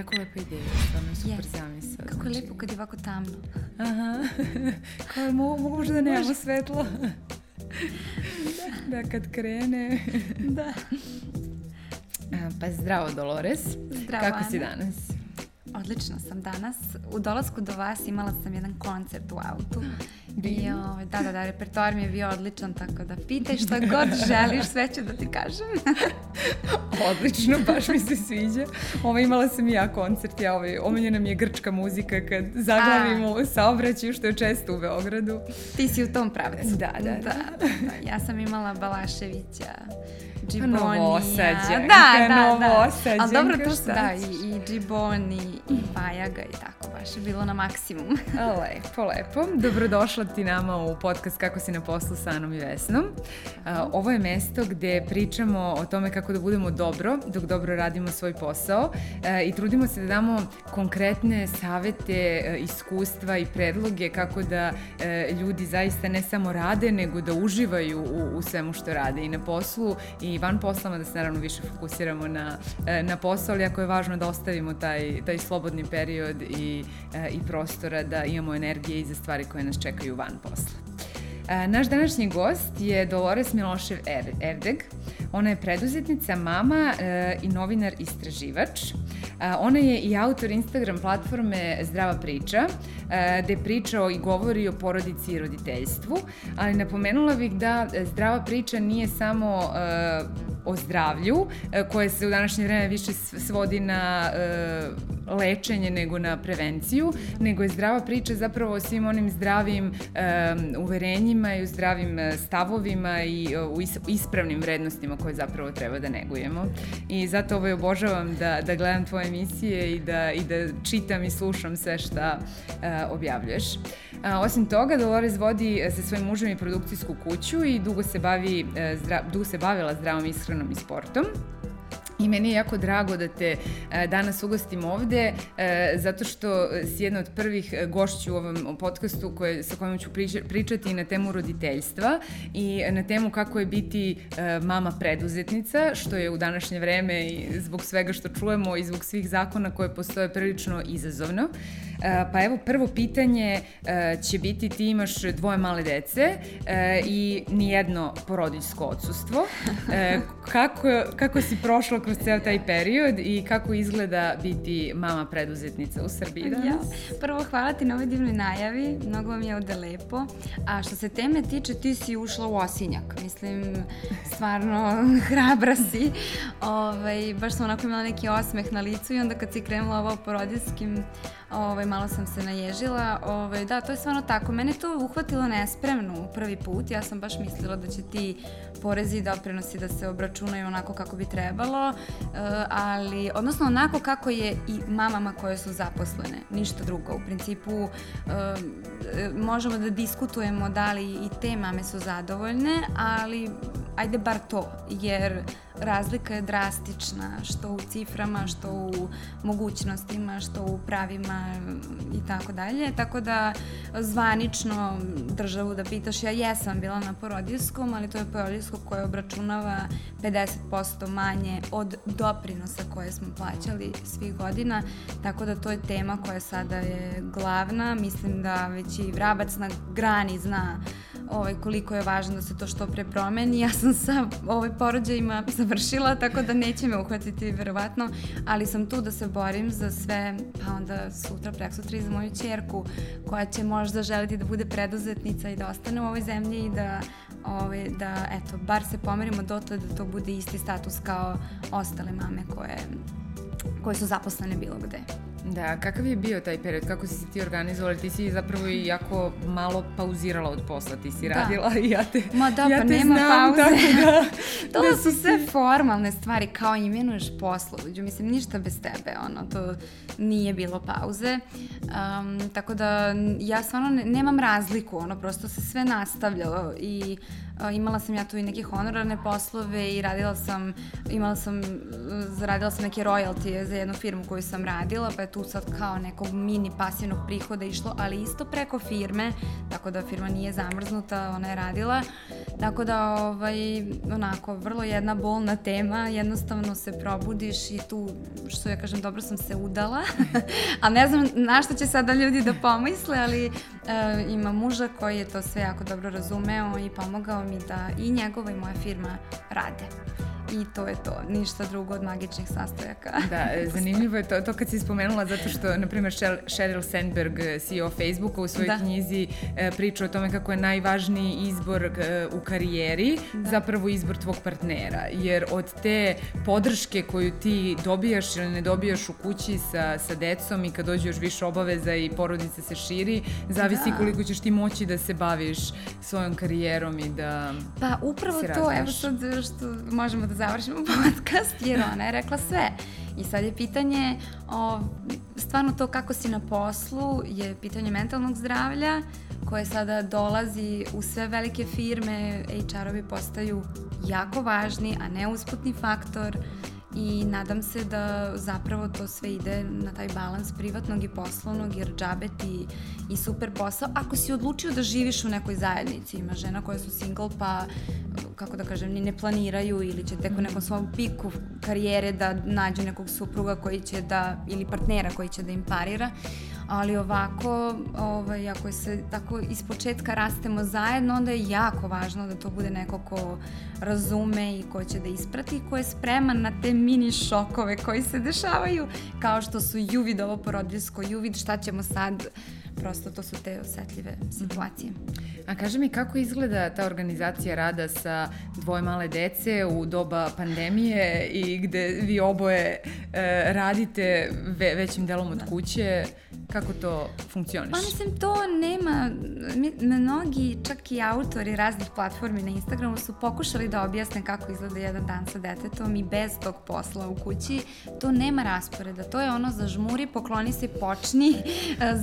jako lepa ideja, stvarno super yes. zamisao. Kako je znači... lepo kad je ovako tamno. Aha, kao mo mogu da nemamo svetlo. da. da, kad krene. da. Pa zdravo Dolores. Zdravo Kako Ana. si danas? Odlično sam danas. U dolasku do vas imala sam jedan koncert u autu. I, o, ovaj, da, da, da, repertoar mi je bio odličan, tako da pitaj šta god želiš, sve ću da ti kažem. Odlično, baš mi se sviđa. Ovo imala sam i ja koncert, ja ovaj, omiljena mi je grčka muzika kad zaglavimo u saobraćaju, što je često u Beogradu. Ti si u tom pravcu. Da, da, da. da, da. Ja sam imala Balaševića, Džibonija. Novosađenka, da, da, da. Ali dobro, to su, da, i, i Džiboni, i Pajaga i tako, baš je bilo na maksimum. lepo, lepo. Dobrodošla ti nama u podcast Kako si na poslu sa Anom i Vesnom. Ovo je mesto gde pričamo o tome kako da budemo dobro dok dobro radimo svoj posao i trudimo se da damo konkretne savete, iskustva i predloge kako da ljudi zaista ne samo rade, nego da uživaju u, u svemu što rade i na poslu i van poslama, da se naravno više fokusiramo na, e, na posao, ali ako je važno da ostavimo taj, taj slobodni period i, e, i prostora da imamo energije i za stvari koje nas čekaju van posla. E, naš današnji gost je Dolores Milošev Erdeg. Ona je preduzetnica, mama i novinar istraživač. Ona je i autor Instagram platforme Zdrava priča, gde priča i govori o porodici i roditeljstvu, ali napomenula bih da Zdrava priča nije samo o zdravlju, koje se u današnje vreme više svodi na lečenje nego na prevenciju, nego je zdrava priča zapravo o svim onim zdravim uverenjima i u zdravim stavovima i u ispravnim vrednostima koje zapravo treba da negujemo. I zato ovaj obožavam da, da gledam tvoje emisije i da, i da čitam i slušam sve šta uh, objavljuješ. A, osim toga, Dolores vodi sa svojim mužem i produkcijsku kuću i dugo se, bavi, zdra, dugo se bavila zdravom ishranom i sportom. I meni je jako drago da te e, danas ugostim ovde, e, zato što si jedna od prvih gošću u ovom podcastu koje, sa kojom ću pričati na temu roditeljstva i na temu kako je biti e, mama preduzetnica, što je u današnje vreme i zbog svega što čujemo i zbog svih zakona koje postoje prilično izazovno. Pa evo, prvo pitanje će biti ti imaš dvoje male dece i nijedno porodiljsko odsustvo. Kako, kako si prošla kroz ceo taj period i kako izgleda biti mama preduzetnica u Srbiji danas? Ja. Prvo, hvala ti na ovoj divnoj najavi, mnogo vam je ovde lepo. A što se teme tiče, ti si ušla u osinjak. Mislim, stvarno hrabra si. Ovaj, baš sam onako imala neki osmeh na licu i onda kad si krenula ovo porodiljskim ovaj, malo sam se naježila. Ovaj, da, to je stvarno tako. Mene to uhvatilo nespremno prvi put. Ja sam baš mislila da će ti porezi i doprinosi da se obračunaju onako kako bi trebalo, uh, ali, odnosno onako kako je i mamama koje su zaposlene, ništa drugo. U principu uh, možemo da diskutujemo da li i te mame su zadovoljne, ali ajde bar to, jer razlika je drastična, što u ciframa, što u mogućnostima, što u pravima i tako dalje. Tako da zvanično državu da pitaš, ja jesam bila na porodijskom, ali to je porodijsko koje obračunava 50% manje od doprinosa koje smo plaćali svih godina, tako da to je tema koja sada je glavna. Mislim da već i vrabac na grani zna ovaj, koliko je važno da se to što pre promeni. Ja sam sa ovaj, porođajima završila, tako da neće me uhvatiti verovatno, ali sam tu da se borim za sve, pa onda sutra, prek sutra i za moju čerku, koja će možda želiti da bude preduzetnica i da ostane u ovoj zemlji i da, ovaj, da eto, bar se pomerimo dotle da to bude isti status kao ostale mame koje, koje su zaposlene bilo gde. Da, kakav je bio taj period? Kako si se ti organizovala? Ti si zapravo i jako malo pauzirala od posla. Ti si da. radila i ja te Ma da, ja pa te nema znam, pauze. Tako da, to da su sve formalne stvari, kao imenuješ poslovođu. Mislim, ništa bez tebe, ono, to nije bilo pauze. Um, tako da, ja stvarno ne, nemam razliku, ono, prosto se sve nastavljalo i imala sam ja tu i neke honorarne poslove i radila sam, imala sam, zaradila sam neke royaltije za jednu firmu koju sam radila, pa je tu sad kao nekog mini pasivnog prihoda išlo, ali isto preko firme, tako da firma nije zamrznuta, ona je radila. Tako da, ovaj, onako, vrlo jedna bolna tema, jednostavno se probudiš i tu, što ja kažem, dobro sam se udala, a ne znam na što će sada ljudi da pomisle, ali e, ima muža koji je to sve jako dobro razumeo i pomogao mi da i njegova i moja firma rade i to je to, ništa drugo od magičnih sastojaka. Da, e, zanimljivo je to, to kad si spomenula zato što, na primjer, Sheryl Sandberg, CEO Facebooka, u svojoj da. knjizi e, priča o tome kako je najvažniji izbor e, u karijeri da. zapravo izbor tvog partnera, jer od te podrške koju ti dobijaš ili ne dobijaš u kući sa, sa decom i kad dođe još više obaveza i porodica se širi, zavisi da. koliko ćeš ti moći da se baviš svojom karijerom i da Pa upravo to, evo sad što možemo da završimo podcast, jer ona je rekla sve. I sad je pitanje, o, stvarno to kako si na poslu je pitanje mentalnog zdravlja koje sada dolazi u sve velike firme, HR-ovi postaju jako važni, a ne usputni faktor i nadam se da zapravo to sve ide na taj balans privatnog i poslovnog jer džabe ti i super posao. Ako si odlučio da živiš u nekoj zajednici ima žena koje su single pa kako da kažem ni ne planiraju ili će tek u nekom svom piku karijere da nađu nekog supruga koji će da ili partnera koji će da im parira ali ovako, ovaj, ako se tako iz početka rastemo zajedno, onda je jako važno da to bude neko ko razume i ko će da isprati i ko je spreman na te mini šokove koji se dešavaju, kao što su Juvid, ovo porodilsko Juvid, šta ćemo sad, prosto to su te osetljive situacije. A kaži mi kako izgleda ta organizacija rada sa dvoje male dece u doba pandemije i gde vi oboje e, radite ve, većim delom od da. Kako to funkcioniš? Pa mislim, to nema, mnogi, čak i autori raznih platformi na Instagramu su pokušali da objasne kako izgleda jedan dan sa detetom i bez tog posla u kući. To nema rasporeda, to je ono zažmuri, pokloni se, počni,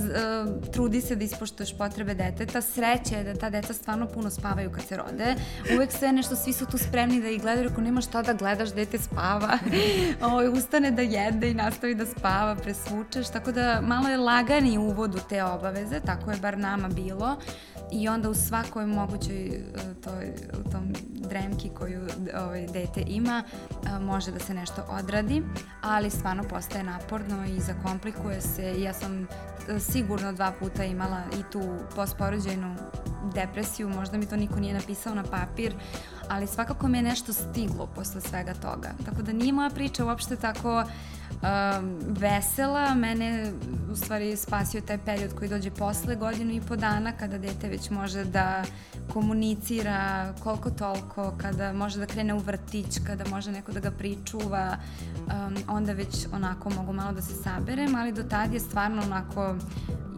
trudi se da ispoštuješ potrebe deteta. Sreće je da ta deca stvarno puno spavaju kad se rode. Uvek sve nešto, svi su tu spremni da ih gledaju, ako nema šta da gledaš, dete spava. ovaj, ustane da jede i nastavi da spava, presvučeš, tako da malo je lagani uvod u te obaveze, tako je bar nama bilo i onda u svakoj mogućoj e, toj, u tom dremki koju ovaj, dete ima može da se nešto odradi, ali stvarno postaje naporno i zakomplikuje se. Ja sam e, sigurno dva puta imala i tu postporođajnu depresiju, možda mi to niko nije napisao na papir, ali svakako me je nešto stiglo posle svega toga. Tako da nije moja priča uopšte tako um, vesela. Mene u stvari spasio taj period koji dođe posle godinu i po dana kada dete već može da komunicira koliko toliko, kada može da krene u vrtić, kada može neko da ga pričuva, um, onda već onako mogu malo da se saberem, ali do tad je stvarno onako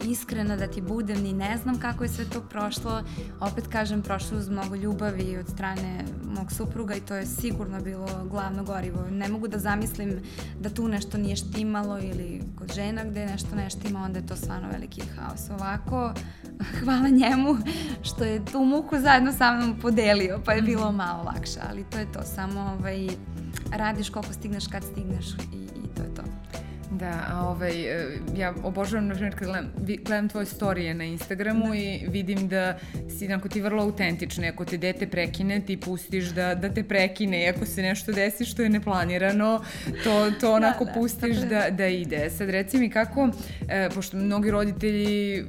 iskrena da ti budem, ni ne znam kako je sve to prošlo. Opet kažem, prošlo uz mnogo ljubavi od strane mog supruga i to je sigurno bilo glavno gorivo. Ne mogu da zamislim da tu nešto nije štimalo ili kod žena gde nešto ne štima, onda je to stvarno veliki haos. Ovako, hvala njemu što je tu muku zajedno sa mnom podelio, pa je bilo malo lakše, ali to je to, samo ovaj, radiš koliko stigneš kad stigneš i. Da, a ovaj, e, ja obožavam, na primjer, kad gledam, gledam tvoje storije na Instagramu da. i vidim da si, onako, ti vrlo autentična. Ako te dete prekine, ti pustiš da, da te prekine. I ako se nešto desi što je neplanirano, to, to da, onako da, da, pustiš da, da ide. Sad, reci mi kako, e, pošto mnogi roditelji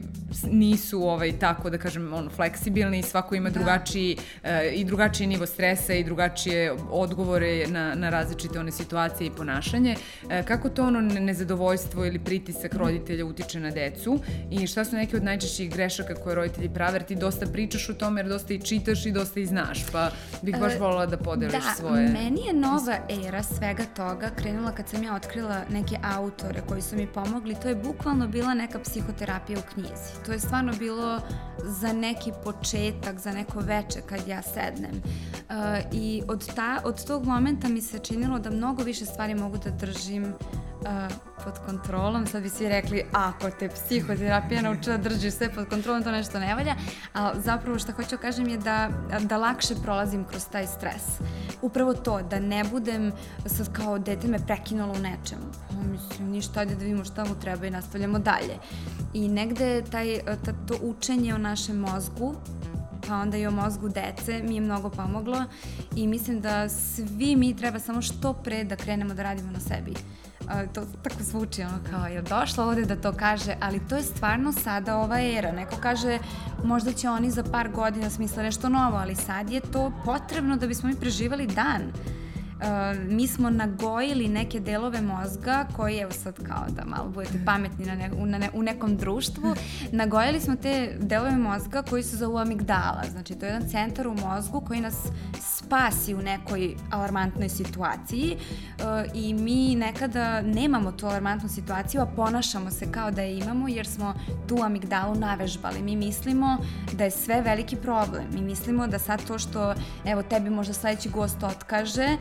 nisu ovaj tako da kažem ono fleksibilni i svako ima da. drugačiji e, i drugačiji nivo stresa i drugačije odgovore na na različite one situacije i ponašanje. E, kako to ono nezadovoljstvo ili pritisak roditelja utiče na decu i šta su neke od najčešćih grešaka koje roditelji prave, jer ti dosta pričaš o tome, jer dosta i čitaš i dosta i znaš, pa bih baš e, volila da podeliš da, svoje... Da, meni je nova era svega toga krenula kad sam ja otkrila neke autore koji su mi pomogli, to je bukvalno bila neka psihoterapija u knjizi. To je stvarno bilo za neki početak, za neko veče kad ja sednem. Uh, I od, ta, od tog momenta mi se činilo da mnogo više stvari mogu da držim uh, pod kontrolom, sad bi svi rekli ako te psihoterapija naučila da držiš sve pod kontrolom, to nešto ne valja, a zapravo što hoću da kažem je da, da lakše prolazim kroz taj stres. Upravo to, da ne budem sad kao dete me prekinulo u nečemu. O, mislim, ništa, ajde da vidimo šta mu treba i nastavljamo dalje. I negde taj, ta, to učenje o našem mozgu pa onda i o mozgu dece mi je mnogo pomoglo i mislim da svi mi treba samo što pre da krenemo da radimo na sebi to tako zvuči ono kao je došla ovde da to kaže, ali to je stvarno sada ova era. Neko kaže možda će oni za par godina smisla nešto novo, ali sad je to potrebno da bismo mi preživali dan. Uh, mi smo nagojili neke delove mozga koji, evo sad kao da malo budete pametni na ne, u, na ne, u nekom društvu, nagojili smo te delove mozga koji se zovu amigdala. Znači, to je jedan centar u mozgu koji nas spasi u nekoj alarmantnoj situaciji uh, i mi nekada nemamo tu alarmantnu situaciju, a ponašamo se kao da je imamo jer smo tu amigdalu navežbali. Mi mislimo da je sve veliki problem. Mi mislimo da sad to što, evo, tebi možda sledeći gost otkaže,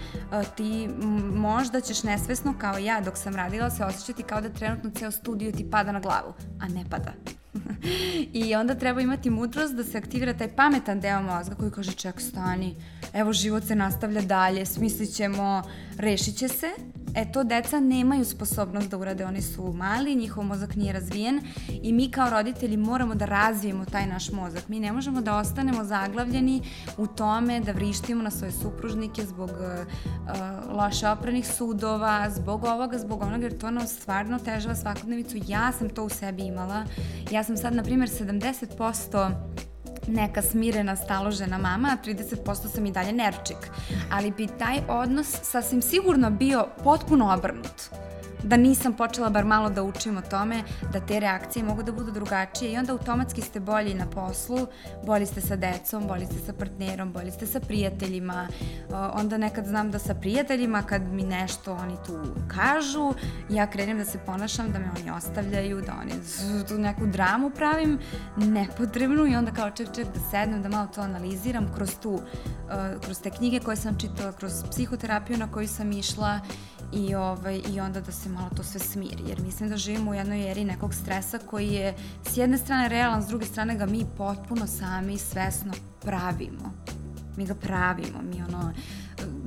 ti možda ćeš nesvesno kao ja dok sam radila se osjećati kao da trenutno ceo studio ti pada na glavu, a ne pada. I onda treba imati mudrost da se aktivira taj pametan deo mozga koji kaže ček stani, evo život se nastavlja dalje, smislit ćemo, rešit će se E to deca nemaju sposobnost da urade, oni su mali, njihov mozak nije razvijen i mi kao roditelji moramo da razvijemo taj naš mozak. Mi ne možemo da ostanemo zaglavljeni u tome da vrištimo na svoje supružnike zbog uh, loše opranih sudova, zbog ovoga, zbog onoga, jer to nam stvarno težava svakodnevicu. Ja sam to u sebi imala. Ja sam sad, na primjer, 70% neka smirena, staložena mama, a 30% sam i dalje nerčik. Ali bi taj odnos sasvim sigurno bio potpuno obrnut da nisam počela bar malo da učim o tome da te reakcije mogu da budu drugačije i onda automatski ste bolji na poslu, bolji ste sa decom, bolji ste sa partnerom, bolji ste sa prijateljima. Onda nekad znam da sa prijateljima kad mi nešto oni tu kažu, ja krenem da se ponašam, da me oni ostavljaju, da oni tu neku dramu pravim nepotrebnu i onda kao ček ček da sednem, da malo to analiziram kroz tu, kroz te knjige koje sam čitala, kroz psihoterapiju na koju sam išla i, ovaj, i onda da se malo to sve smiri, jer mislim da živimo u jednoj eri nekog stresa koji je s jedne strane realan, s druge strane ga mi potpuno sami svesno pravimo. Mi ga pravimo, mi ono,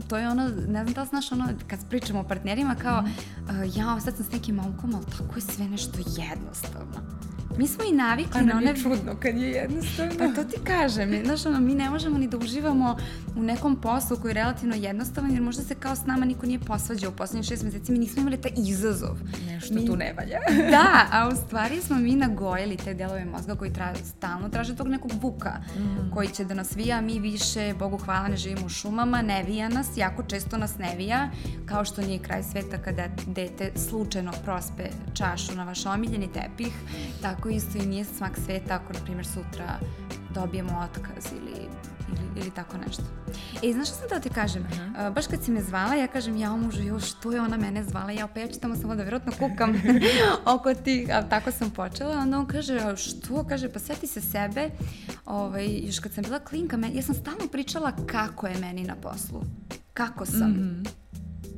to je ono, ne znam da li znaš ono, kad pričamo o partnerima kao, mm. uh, ja, sad sam s nekim momkom, ali tako je sve nešto jednostavno Mi smo i navikli na one... A čudno kad je jednostavno. Pa to ti kažem. Znaš, ono, mi ne možemo ni da uživamo u nekom poslu koji je relativno jednostavan, jer možda se kao s nama niko nije posvađao u poslednjih šest meseci, mi nismo imali taj izazov. Nešto mi... tu ne valja. da, a u stvari smo mi nagojili te delove mozga koji tra... stalno traže tog nekog buka, mm. koji će da nas vija, mi više, Bogu hvala, ne živimo u šumama, ne vija nas, jako često nas ne vija, kao što nije kraj sveta kada dete slučajno prospe čašu na vaš omiljeni tepih, tako tako isto i nije svak sveta ako, na primjer, sutra dobijemo otkaz ili, ili, ili tako nešto. E, znaš što sam da ti kažem? Uh -huh. uh, baš kad si me zvala, ja kažem, ja mužu, još, što je ona mene zvala? Ja opet ja ću tamo samo da vjerojatno kukam oko tih, a tako sam počela. Onda on kaže, što? Kaže, pa sveti se sebe. Ovaj, još kad sam bila klinka, ja sam stalno pričala kako je meni na poslu. Kako sam. Mm -hmm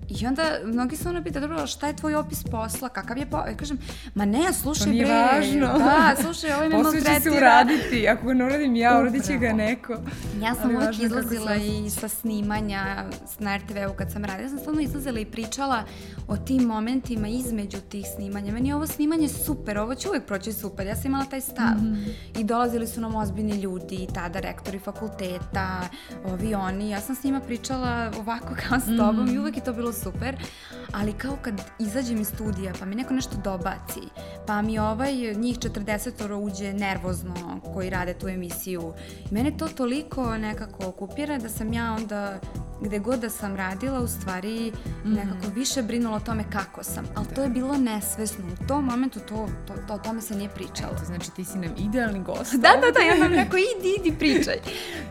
I onda mnogi se ono pita, dobro, šta je tvoj opis posla, kakav je po... Ja kažem, ma ne, slušaj to nije bre. važno. Da, slušaj, ovaj me maltretira. Posao će se uraditi, ako ga ne uradim ja, uradit će ga neko. Ja sam uvijek izlazila i sa snimanja na RTV-u kad sam radila, sam stvarno izlazila i pričala o tim momentima između tih snimanja. Meni je ovo snimanje super, ovo će uvek proći super, ja sam imala taj stav. Mm -hmm. I dolazili su nam ozbiljni ljudi, tada rektori fakulteta, ovi oni, ja sam s njima pričala ovako kao s tobom mm -hmm. i uvek je to bilo super, ali kao kad izađem iz studija pa mi neko nešto dobaci, pa mi ovaj njih 40 uđe nervozno koji rade tu emisiju. Mene to toliko nekako okupira da sam ja onda gde god da sam radila u stvari mm. nekako više brinula o tome kako sam, ali da. to je bilo nesvesno. U tom momentu to, to, to o tome se nije pričalo. Eto, znači ti si nam idealni gost. da, da, da, ja sam rekao idi, idi pričaj.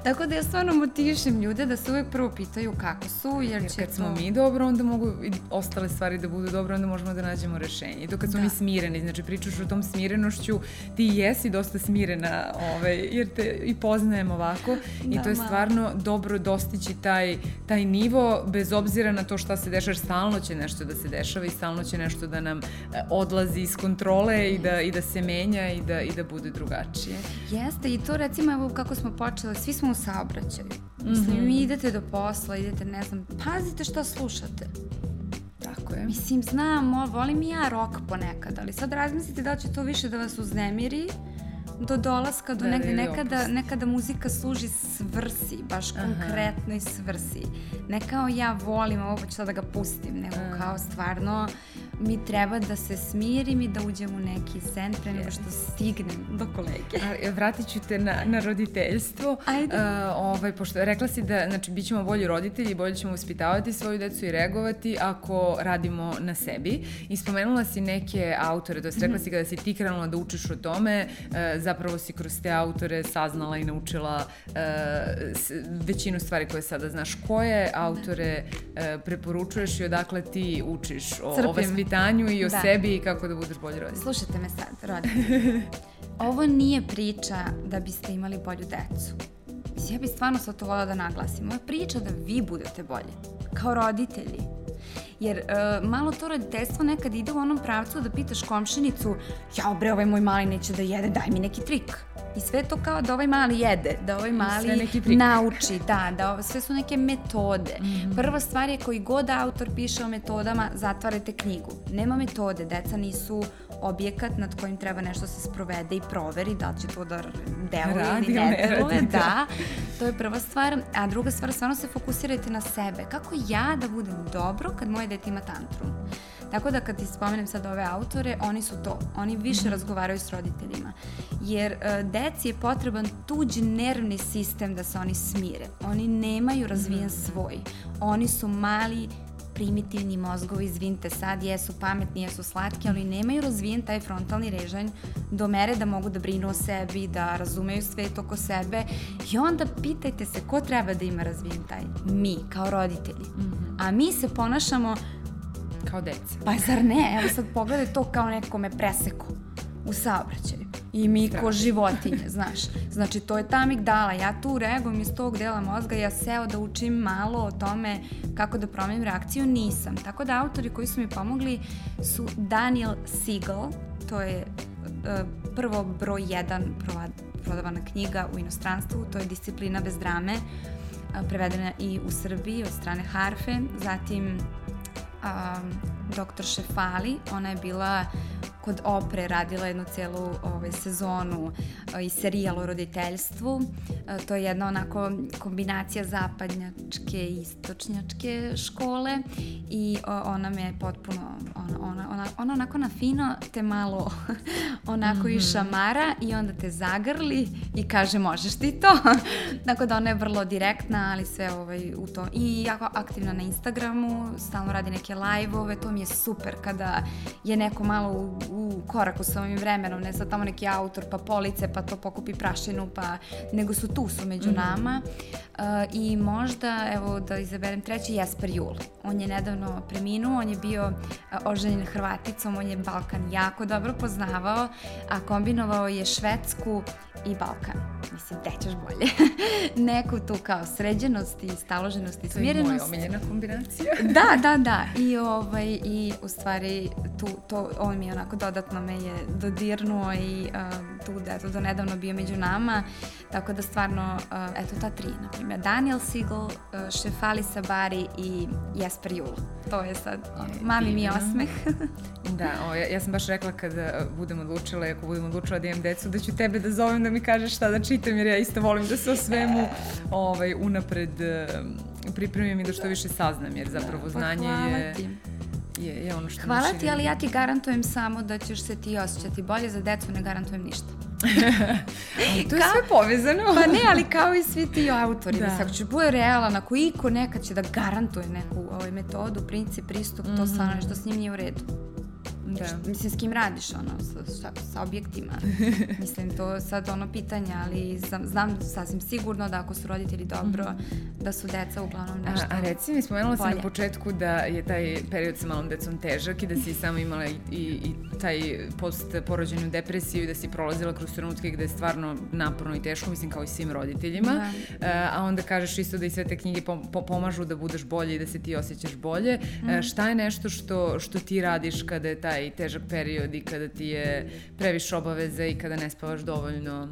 Tako da ja stvarno motivišem ljude da se uvek prvo pitaju kako su, jer, jer će kad to... smo mi dobro, onda mogu i ostale stvari da budu dobro, onda možemo da nađemo rešenje. I to kad smo da. mi smireni, znači pričaš o tom smirenošću, ti jesi dosta smirena, ovaj, jer te i poznajem ovako da, i to je stvarno dobro dostići taj taj nivo, bez obzira na to šta se dešava, jer stalno će nešto da se dešava i stalno će nešto da nam e, odlazi iz kontrole i da, i da se menja i da, i da bude drugačije. Jeste, i to recimo, evo kako smo počeli, svi smo u saobraćaju. Mislim, mm -hmm. idete do posla, idete, ne znam, pazite šta slušate. Tako je. Mislim, znam, volim i ja rock ponekad, ali sad razmislite da će to više da vas uznemiri do dolaska do da, negde, nekada, nekada muzika služi svrsi, baš konkretnoj svrsi. Ne kao ja volim ovo ću sad da ga pustim, nego Aha. kao stvarno mi treba da se smirim i da uđem u neki sen pre nego što stignem do kolege. Ali, vratit ću te na, na roditeljstvo. Ajde. Uh, ovaj, pošto rekla si da znači, bit ćemo bolji roditelji i bolje ćemo uspitavati svoju decu i reagovati ako radimo na sebi. I spomenula si neke autore, to je rekla mm -hmm. si kada si ti krenula da učiš o tome, uh, zapravo si kroz te autore saznala i naučila uh, većinu stvari koje sada znaš. Koje autore preporučuješ i odakle ti učiš o, Crpim. o vaspitanju i o da. sebi i kako da budeš bolji roditelj? Slušajte me sad, roditelj. Ovo nije priča da biste imali bolju decu. Mislim, ja bih stvarno sad to volila da naglasim. Ovo je priča da vi budete bolji. Kao roditelji. Jer uh, malo to roditeljstvo nekad ide u onom pravcu da pitaš komšinicu ja bre, ovaj moj mali neće da jede, daj mi neki trik. I sve to kao da ovaj mali jede, da ovaj mali nauči, da, da ovo, sve su neke metode. Mm -hmm. Prva stvar je koji god autor piše o metodama, zatvarajte knjigu. Nema metode, deca nisu objekat nad kojim treba nešto se sprovede i proveri da li će to da deluje ili ne deluje. Da. da, to je prva stvar. A druga stvar, stvarno se fokusirajte na sebe. Kako ja da budem dobro kad moje dete ima tantrum? Tako da kad ti spomenem sad ove autore, oni su to. Oni više mm -hmm. razgovaraju s roditeljima. Jer uh, deci je potreban tuđ nervni sistem da se oni smire. Oni nemaju razvijen mm -hmm. svoj. Oni su mali primitivni mozgovi, izvinite sad, jesu pametni, jesu slatki, ali nemaju razvijen taj frontalni režanj do mere da mogu da brinu o sebi, da razumeju svet oko sebe i onda pitajte se ko treba da ima razvijen taj? Mi, kao roditelji. Mm -hmm. A mi se ponašamo kao deca. Pa zar ne? Evo sad pogledaj to kao neko me preseko u saobraćaju. I mi ko životinje, znaš. Znači, to je ta amigdala. Ja tu reagujem iz tog dela mozga, ja seo da učim malo o tome kako da promenim reakciju, nisam. Tako da autori koji su mi pomogli su Daniel Siegel, to je uh, prvo broj jedan prodavana knjiga u inostranstvu, to je Disciplina bez drame, prevedena i u Srbiji od strane Harfe, zatim um, doktor Šefali, ona je bila kod Opre radila jednu celu ovaj, sezonu i serijal o roditeljstvu. To je jedna onako kombinacija zapadnjačke i istočnjačke škole i ona me potpuno, ona, ona, ona, ona onako na fino te malo onako mm -hmm. i šamara i onda te zagrli i kaže možeš ti to. Tako da ona je vrlo direktna, ali sve ovaj, u to. I jako aktivna na Instagramu, stalno radi neke live-ove, to mi je super kada je neko malo u, u koraku sa ovim vremenom, ne sad tamo neki autor pa police pa to pokupi prašinu pa nego su tu su među mm. nama uh, i možda evo da izaberem treći Jesper Jul. On je nedavno preminuo, on je bio uh, oženjen Hrvaticom, on je Balkan jako dobro poznavao, a kombinovao je Švedsku i Balkan. Mislim, gde ćeš bolje? Neku tu kao sređenost i staloženost i smirenost. To je moja omiljena kombinacija. da, da, da. I, ovaj, i u stvari tu, to, on mi je onako dodatno me je dodirnuo i uh, tu, eto, do nedavno bio među nama. Tako da stvarno, uh, eto ta tri, na primjer, Daniel Siegel, uh, Šefali Sabari i Jesper Jul. To je sad, mami mi osmeh. da, o, ja, ja sam baš rekla kada budem odlučila, ako budem odlučila da imam decu, da ću tebe da zovem da mi kažeš šta da čitam, jer ja isto volim da se o svemu ovaj, unapred pripremim i da što više saznam, jer zapravo da, znanje je... Ti je, je ono što Hvala ti, ali ja ti garantujem samo da ćeš se ti osjećati bolje za decu, ne garantujem ništa. to je Ka... sve povezano. pa ne, ali kao i svi ti autori. Da. Mislim, ako će bude realan, ako iko nekad će da garantuje neku ovaj, metodu, princip, pristup, mm -hmm. to stvarno nešto s njim nije u redu. Da. Mislim, s kim radiš, ono, sa, sa, sa objektima. Mislim, to sad ono pitanje, ali znam, znam sasvim sigurno da ako su roditelji dobro, -hmm. da su deca uglavnom nešto A, a reci mi, spomenula sam na početku da je taj period sa malom decom težak i da si sama imala i, i, i taj post-porođenju depresiju i da si prolazila kroz trenutke gde je stvarno naporno i teško, mislim, kao i svim roditeljima. Da. A, a onda kažeš isto da i sve te knjige pom, pomažu da budeš bolje i da se ti osjećaš bolje. Mm. A, šta je nešto što, što ti radiš kada je taj težak period i kada ti je previše obaveze i kada ne spavaš dovoljno?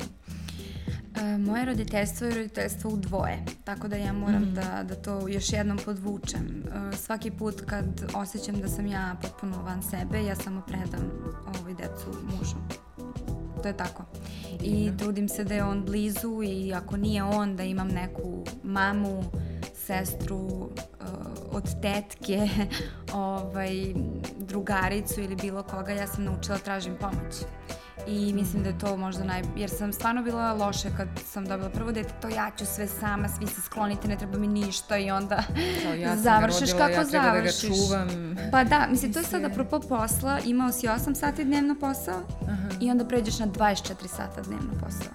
E, moje roditeljstvo je roditeljstvo u dvoje, tako da ja moram mm. da, da to još jednom podvučem. E, svaki put kad osjećam da sam ja potpuno van sebe, ja samo predam ovaj decu mužu. To je tako. I trudim se da je on blizu i ako nije on, da imam neku mamu, sestru, uh, od tetke, ovaj, drugaricu ili bilo koga, ja sam naučila da tražim pomoć. I mislim da je to možda naj... Jer sam stvarno bila loše kad sam dobila prvo dete, to ja ću sve sama, svi se sklonite, ne treba mi ništa i onda to, ja završiš rodila, kako ja završiš. Da ga čuvam. Pa da, mislim, to je sad apropo posla, imao si 8 sati dnevno posao Aha. i onda pređeš na 24 sata dnevno posao.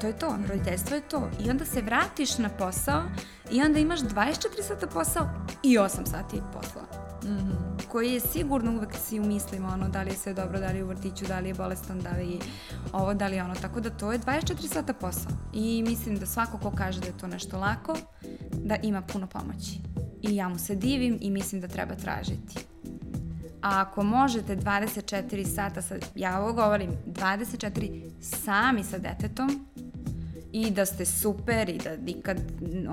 To je to, roditeljstvo je to. I onda se vratiš na posao i onda imaš 24 sata posao i 8 sati posla. Mm -hmm. Koji je sigurno uvek si u mislima ono da li je sve dobro, da li je u vrtiću, da li je bolestan, da li je ovo, da li je ono, tako da to je 24 sata posao i mislim da svako ko kaže da je to nešto lako, da ima puno pomoći. I ja mu se divim i mislim da treba tražiti. A ako možete 24 sata, sa, ja ovo govorim, 24 sami sa detetom, i da ste super i da nikad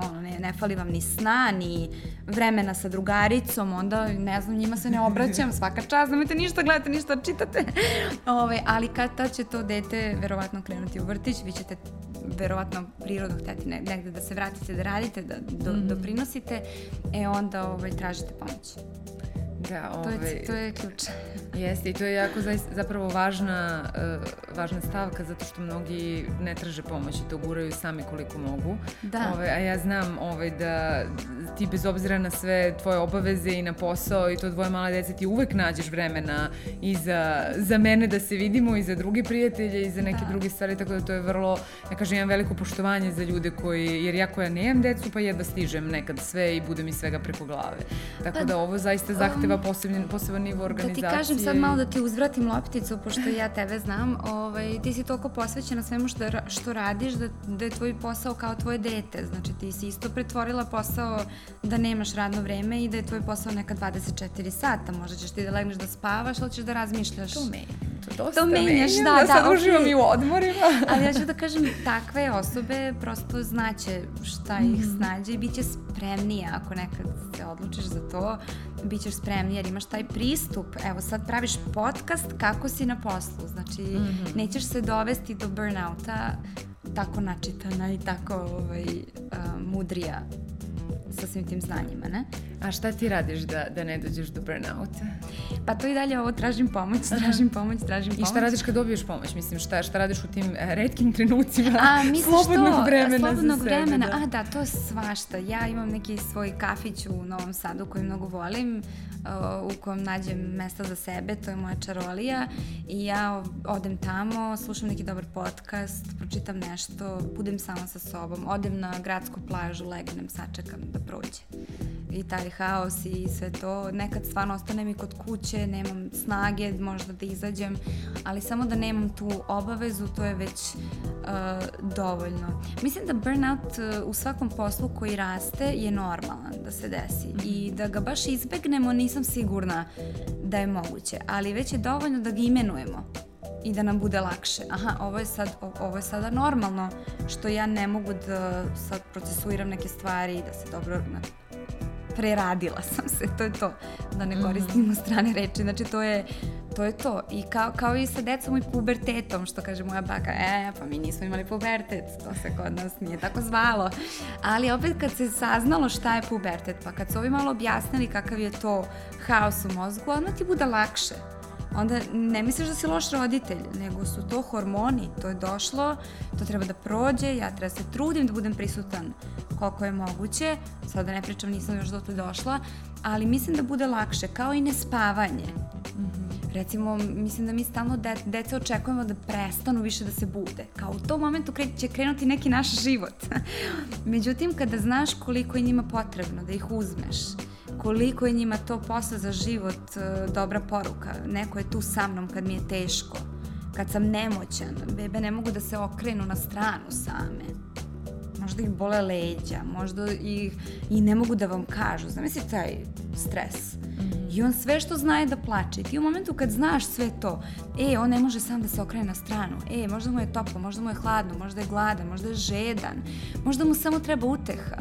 ono, ne, ne fali vam ni sna, ni vremena sa drugaricom, onda ne znam, njima se ne obraćam, svaka čast, nemojte ništa gledate, ništa čitate. Ove, ali kad ta će to dete verovatno krenuti u vrtić, vi ćete verovatno prirodno hteti negde da se vratite, da radite, da do, mm -hmm. doprinosite, e onda ovaj, tražite pomoć. Da, ovaj, to, je, ovaj, to je ključ. Jeste i to je jako zapravo važna, uh, važna stavka zato što mnogi ne traže pomoć i to guraju sami koliko mogu. Da. Ovaj, a ja znam ovaj, da ti bez obzira na sve tvoje obaveze i na posao i to dvoje male dece ti uvek nađeš vremena i za, za mene da se vidimo i za druge prijatelje i za neke da. druge stvari, tako da to je vrlo, ja kažem, imam veliko poštovanje za ljude koji, jer ja koja nemam decu pa jedva stižem nekad sve i bude mi svega preko glave. Tako pa, da ovo zaista zahteva um, poseban, poseban nivo organizacije. Da ti kažem sad malo da ti uzvratim lopticu, pošto ja tebe znam, ovaj, ti si toliko posvećena svemu što, što radiš, da, da je tvoj posao kao tvoje dete. Znači ti si isto pretvorila posao da nemaš radno vreme i da je tvoj posao neka 24 sata. Možda ćeš ti da legneš da spavaš, ali ćeš da razmišljaš. To. To dosta to menjaš, menjam, da, da. Sad okay. uživam i u odmorima. ali ja ću da kažem, takve osobe prosto znaće šta ih mm. snađe i bit će spremnije ako nekad se odlučiš za to, bit ćeš spremnije jer imaš taj pristup. Evo sad praviš podcast kako si na poslu, znači mm -hmm. nećeš se dovesti do burnouta tako načitana i tako ovaj, uh, mudrija sa svim tim znanjima, ne? A šta ti radiš da, da ne dođeš do burnouta? Pa to i dalje ovo tražim pomoć, tražim pomoć, tražim pomoć. I šta radiš kad dobiješ pomoć? Mislim, šta, šta radiš u tim e, redkim trenucima A, slobodnog to, vremena slobodnog za vremena, sebe? Da. A da, to svašta. Ja imam neki svoj kafić u Novom Sadu koji mnogo volim, uh, u kojem nađem mesta za sebe, to je moja čarolija i ja odem tamo, slušam neki dobar podcast, pročitam nešto, budem sama sa sobom, odem na gradsku plažu, legnem, sačekam da prođe i taj haos i sve to. Nekad stvarno ostanem i kod kuće, nemam snage možda da izađem, ali samo da nemam tu obavezu, to je već uh, dovoljno. Mislim da burnout uh, u svakom poslu koji raste je normalan da se desi mm -hmm. i da ga baš izbegnemo nisam sigurna da je moguće, ali već je dovoljno da ga imenujemo i da nam bude lakše. Aha, ovo je sad ovo je sada normalno što ja ne mogu da sad procesuiram neke stvari i da se dobro preradila sam se, to je to, da ne koristimo mm -hmm. strane reči, znači to je, to je to. I kao, kao i sa decom i pubertetom, što kaže moja baka, e, pa mi nismo imali pubertet, to se kod nas nije tako zvalo. Ali opet kad se saznalo šta je pubertet, pa kad su ovi malo objasnili kakav je to haos u mozgu, odmah ti bude lakše onda ne misliš da si loš roditelj, nego su to hormoni, to je došlo, to treba da prođe, ja treba da se trudim da budem prisutan koliko je moguće, sad da ne pričam, nisam još dotle došla, ali mislim da bude lakše, kao i nespavanje. Mm -hmm Recimo, mislim da mi stalno de, deca očekujemo da prestanu više da se bude. Kao u tom momentu kre, će krenuti neki naš život. Međutim, kada znaš koliko je njima potrebno da ih uzmeš, koliko je njima to posle za život e, dobra poruka. Neko je tu sa mnom kad mi je teško, kad sam nemoćan, bebe ne mogu da se okrenu na stranu same možda ih bole leđa, možda ih i ne mogu da vam kažu. Zamisli taj stres. Mm. I on sve što zna je da plače. I ti u momentu kad znaš sve to, e, on ne može sam da se okrene na stranu, e, možda mu je toplo, možda mu je hladno, možda je gladan, možda je žedan, možda mu samo treba uteha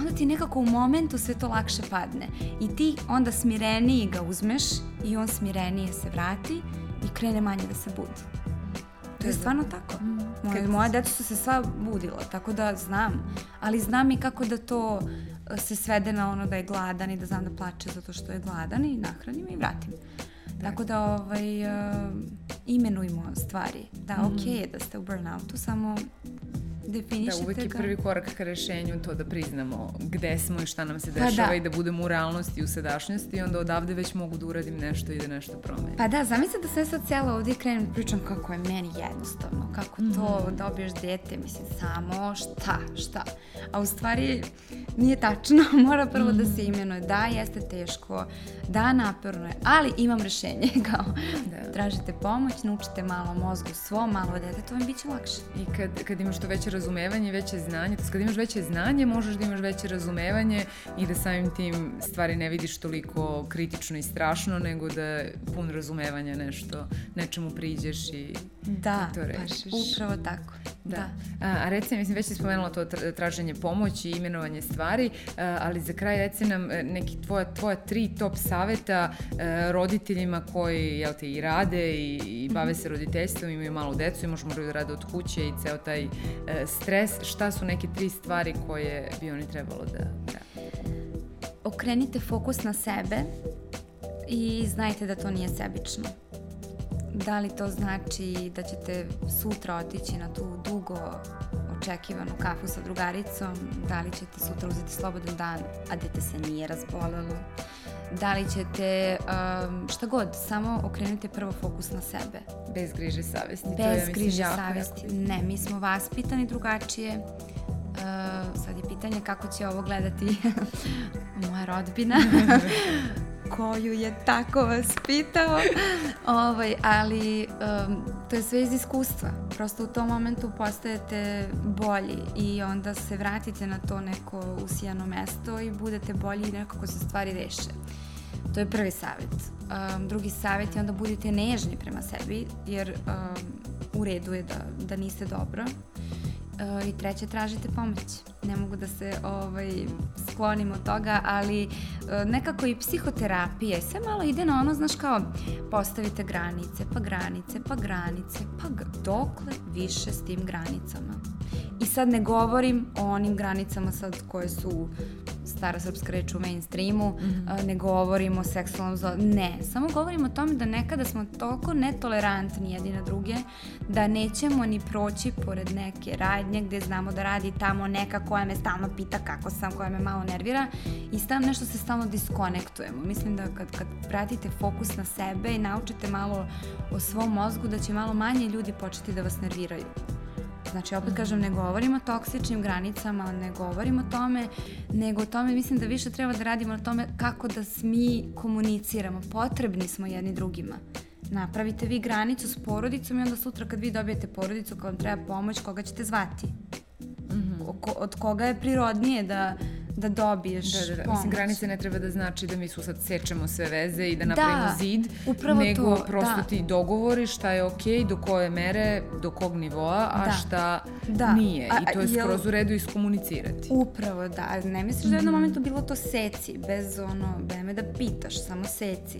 onda ti nekako u momentu sve to lakše padne. I ti onda smireniji ga uzmeš i on smirenije se vrati i krene manje da se budi. To je stvarno tako. Mm. Moje, moja deca su se sva budila, tako da znam. Ali znam i kako da to e, se svede na ono da je gladan i da znam da plače zato što je gladan i nahranim i vratim. Tako da ovaj, uh, imenujmo stvari. Da, mm. ok je da ste u burnoutu, samo definišite Da, uvek je prvi korak ka rešenju to da priznamo gde smo i šta nam se dešava pa da. i da budemo u realnosti i u sadašnjosti i onda odavde već mogu da uradim nešto i da nešto promenim. Pa da, zamisli da sve sad cijelo ovdje krenem da pričam kako je meni jednostavno, kako mm -hmm. to mhm. dobiješ dete, mislim, samo šta, šta. A u stvari nije tačno, mora prvo mm -hmm. da se mhm. imenuje, da, jeste teško, da, naporno je, ali imam rešenje, kao, da. tražite pomoć, naučite malo mozgu svom, malo dete, to vam biće lakše. I kad, kad imaš to veće razumevanje, veće znanje, to kad imaš veće znanje, možeš da imaš veće razumevanje i da samim tim stvari ne vidiš toliko kritično i strašno, nego da pun razumevanja nešto, nečemu priđeš i, da, i to rešiš. Da, upravo tako. Da. da. A, a reci, mislim, već si spomenula to traženje pomoći, imenovanje stvari, a, ali za kraj reci nam e, neki tvoja, tvoja tri top saveta a, e, roditeljima koji, jel te, i rade i, i bave se roditeljstvom, imaju malu decu i možda moraju da rade od kuće i ceo taj e, stres. Šta su neke tri stvari koje bi oni trebalo da rade? Okrenite fokus na sebe i znajte da to nije sebično Da li to znači da ćete sutra otići na tu dugo očekivanu kafu sa drugaricom? Da li ćete sutra uzeti slobodan dan, a dete se nije razbolelo? Da li ćete, um, šta god, samo okrenite prvo fokus na sebe. Bez griže savesti. Bez to je, griže jako, savesti. Jako... Ne, mi smo vaspitani drugačije. Uh, sad je pitanje kako će ovo gledati moja rodbina. koju je tako vaspitao. ovaj, ali um, to je sve iz iskustva. Prosto u tom momentu postajete bolji i onda se vratite na to neko usijano mesto i budete bolji i nekako se stvari reše. To je prvi savjet. Um, drugi savjet je onda budite nežni prema sebi, jer um, u redu je da, da niste dobro. Uh, I treće, tražite pomoć. Ne mogu da se ovaj, sklonim od toga, ali uh, nekako i psihoterapije, sve malo ide na ono, znaš kao, postavite granice, pa granice, pa granice, pa dokle više s tim granicama. I sad ne govorim o onim granicama sad koje su stara srpska reč u mainstreamu, mm -hmm. ne govorimo o seksualnom zlo... Ne, samo govorimo o tome da nekada smo toliko netolerantni jedni na druge, da nećemo ni proći pored neke radnje gde znamo da radi tamo neka koja me stalno pita kako sam, koja me malo nervira i stalno nešto se stalno diskonektujemo. Mislim da kad, kad pratite fokus na sebe i naučite malo o svom mozgu, da će malo manje ljudi početi da vas nerviraju. Znači, opet kažem, ne govorimo o toksičnim granicama, ne govorimo o tome, nego o tome mislim da više treba da radimo na tome kako da mi komuniciramo. Potrebni smo jedni drugima. Napravite vi granicu s porodicom i onda sutra kad vi dobijete porodicu, kad vam treba pomoć, koga ćete zvati? Mm -hmm. od koga je prirodnije da da dobiješ da, da, da. pomoć. Mislim, granice ne treba da znači da mi su sad sečemo sve veze i da napravimo da, zid, nego to, prosto da. ti dogovori šta je okej, okay, do koje mere, do kog nivoa, a da. šta da. nije. I to je jel, skroz u redu iskomunicirati. Upravo, da. Ne misliš da je u jednom momentu bilo to seci, bez ono, beme da pitaš, samo seci.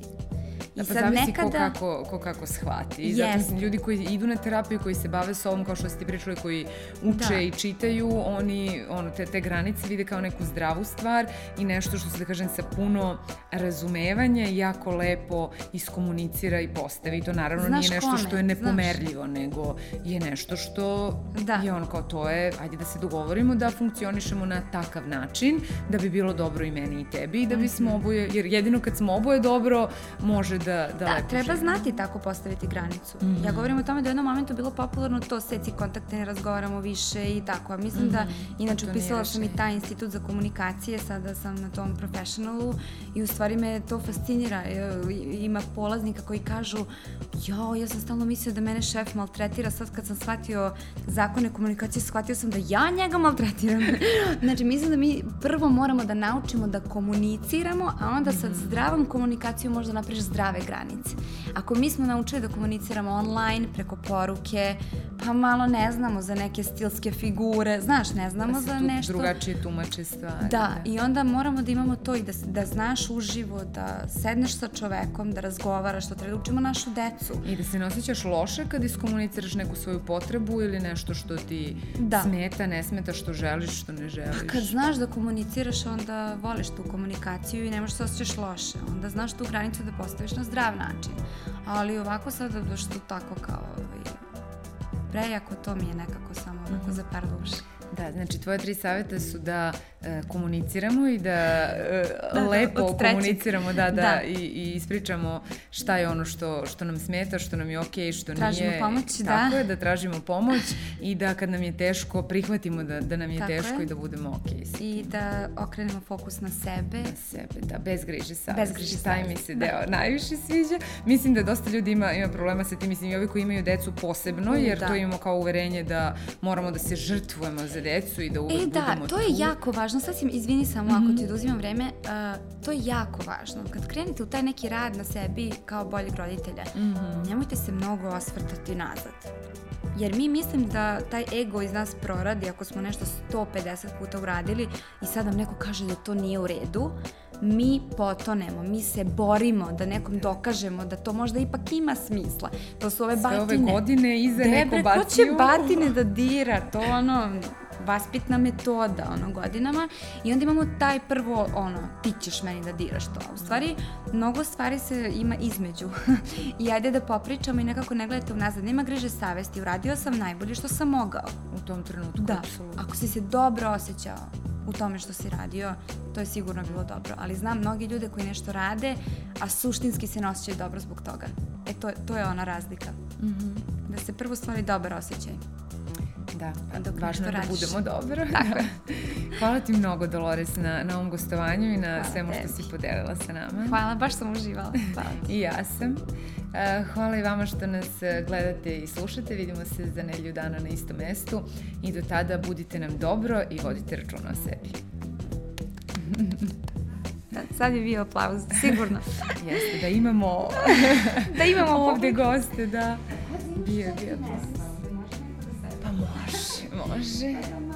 I pa sad zavisi nekada... ko kako, ko kako shvati. I zato yes. ljudi koji idu na terapiju, koji se bave sobom, kao što ste pričali, koji uče da. i čitaju, oni ono, te, te granice vide kao neku zdravu stvar i nešto što se, da kažem, sa puno razumevanja jako lepo iskomunicira i postavi. To naravno Znaš nije nešto kome? što je nepomerljivo, Znaš. nego je nešto što da. je ono kao to je, ajde da se dogovorimo da funkcionišemo na takav način, da bi bilo dobro i meni i tebi i da bismo mm -hmm. oboje, jer jedino kad smo oboje dobro, može može da, da, Da, lepo treba živi. znati tako postaviti granicu. Mhm. Ja govorim o tome da je u jednom momentu bilo popularno to seci kontakte, ne razgovaramo više i tako. A mislim da, inače, Mhm. To nije upisala sam i taj institut za komunikacije, sada sam na tom professionalu i u stvari me to fascinira. E, Ima polaznika koji kažu, jao, ja sam stalno mislio da mene šef maltretira, sad kad sam shvatio zakone komunikacije, shvatio sam da ja njega maltretiram. znači, mislim da mi prvo moramo da naučimo da komuniciramo, a onda sa zdravom komunikacijom možda napraviš zdrave granice. Ako mi smo naučili da komuniciramo online, preko poruke, pa malo ne znamo za neke stilske figure, znaš, ne znamo da za tu nešto... drugačije tumače stvari. Da, i onda moramo da imamo to i da, da znaš uživo, da sedneš sa čovekom, da razgovaraš, da treba da učimo našu decu. I da se ne osjećaš loše kad iskomuniciraš neku svoju potrebu ili nešto što ti Da. smeta, ne smeta, što želiš, što ne želiš. A kad znaš da komuniciraš, onda voliš tu komunikaciju i ne možeš se osjećaš loše. Onda znaš tu granicu da postaviš na zdrav način. Ali ovako sada tu tako kao ovaj, prejako, to mi je nekako samo onako za par duše. Da, znači tvoje tri savjeta su da e, komuniciramo i da, e, Da, da, lepo trećeg. komuniciramo, da, da, Da. I, i ispričamo šta je ono što, što nam smeta, što nam je okej, što Tražimo nije. pomoć, da. Tako je, da tražimo pomoć i da kad nam je teško prihvatimo da, da nam je Tako teško je. i da budemo okej. s I da okrenemo fokus na sebe. na sebe, da, bez griže savjesti. Bez griže Taj mi se deo najviše sviđa. Mislim da dosta ljudi ima, ima problema sa tim, mislim i ovi koji imaju decu posebno, jer da. to imamo kao uverenje da moramo da se žrtvujemo za decu i da uvek E da, budemo to je tu. jako važno. Sad si, izvini samo Mhm. ako ti oduzimam vreme, uh, to je jako važno. Kad krenete u taj neki rad na sebi kao boljeg roditelja, Mhm. nemojte se mnogo osvrtati nazad. Jer mi mislim da taj ego iz nas proradi ako smo nešto 150 puta uradili i sad nam neko kaže da to nije u redu, mi potonemo, mi se borimo da nekom dokažemo da to možda ipak ima smisla. To su ove Sve batine. ove godine iza neko Debre, bacio. ko će batine da dira? To ono, vaspitna metoda, ono, godinama. I onda imamo taj prvo, ono, ti ćeš meni da diraš to. U stvari, mnogo stvari se ima između. I ajde da popričamo i nekako ne gledate unazad. Nema griže savesti, uradio sam najbolje što sam mogao. U tom trenutku, Da, apsolutno. ako si se dobro osjećao u tome što si radio, to je sigurno bilo dobro. Ali znam mnogi ljude koji nešto rade, a suštinski se ne osjećaju dobro zbog toga. E, to, to je ona razlika. Mhm. Da se prvo stvari dobar osjećaj. Da, A dok važno da radiš. budemo dobro. Tako. Hvala ti mnogo, Dolores, na, na ovom gostovanju i na Hvala svemu što tebi. si podelila sa nama. Hvala, baš sam uživala. Hvala. I ja sam. Uh, hvala i vama što nas eh, gledate i slušate. Vidimo se za nelju dana na istom mestu. I do tada budite nam dobro i vodite računa o sebi. Da, sad je bio aplauz, sigurno. Jeste, da imamo da imamo ovde goste, da. Bio je, bio. Pa može, može.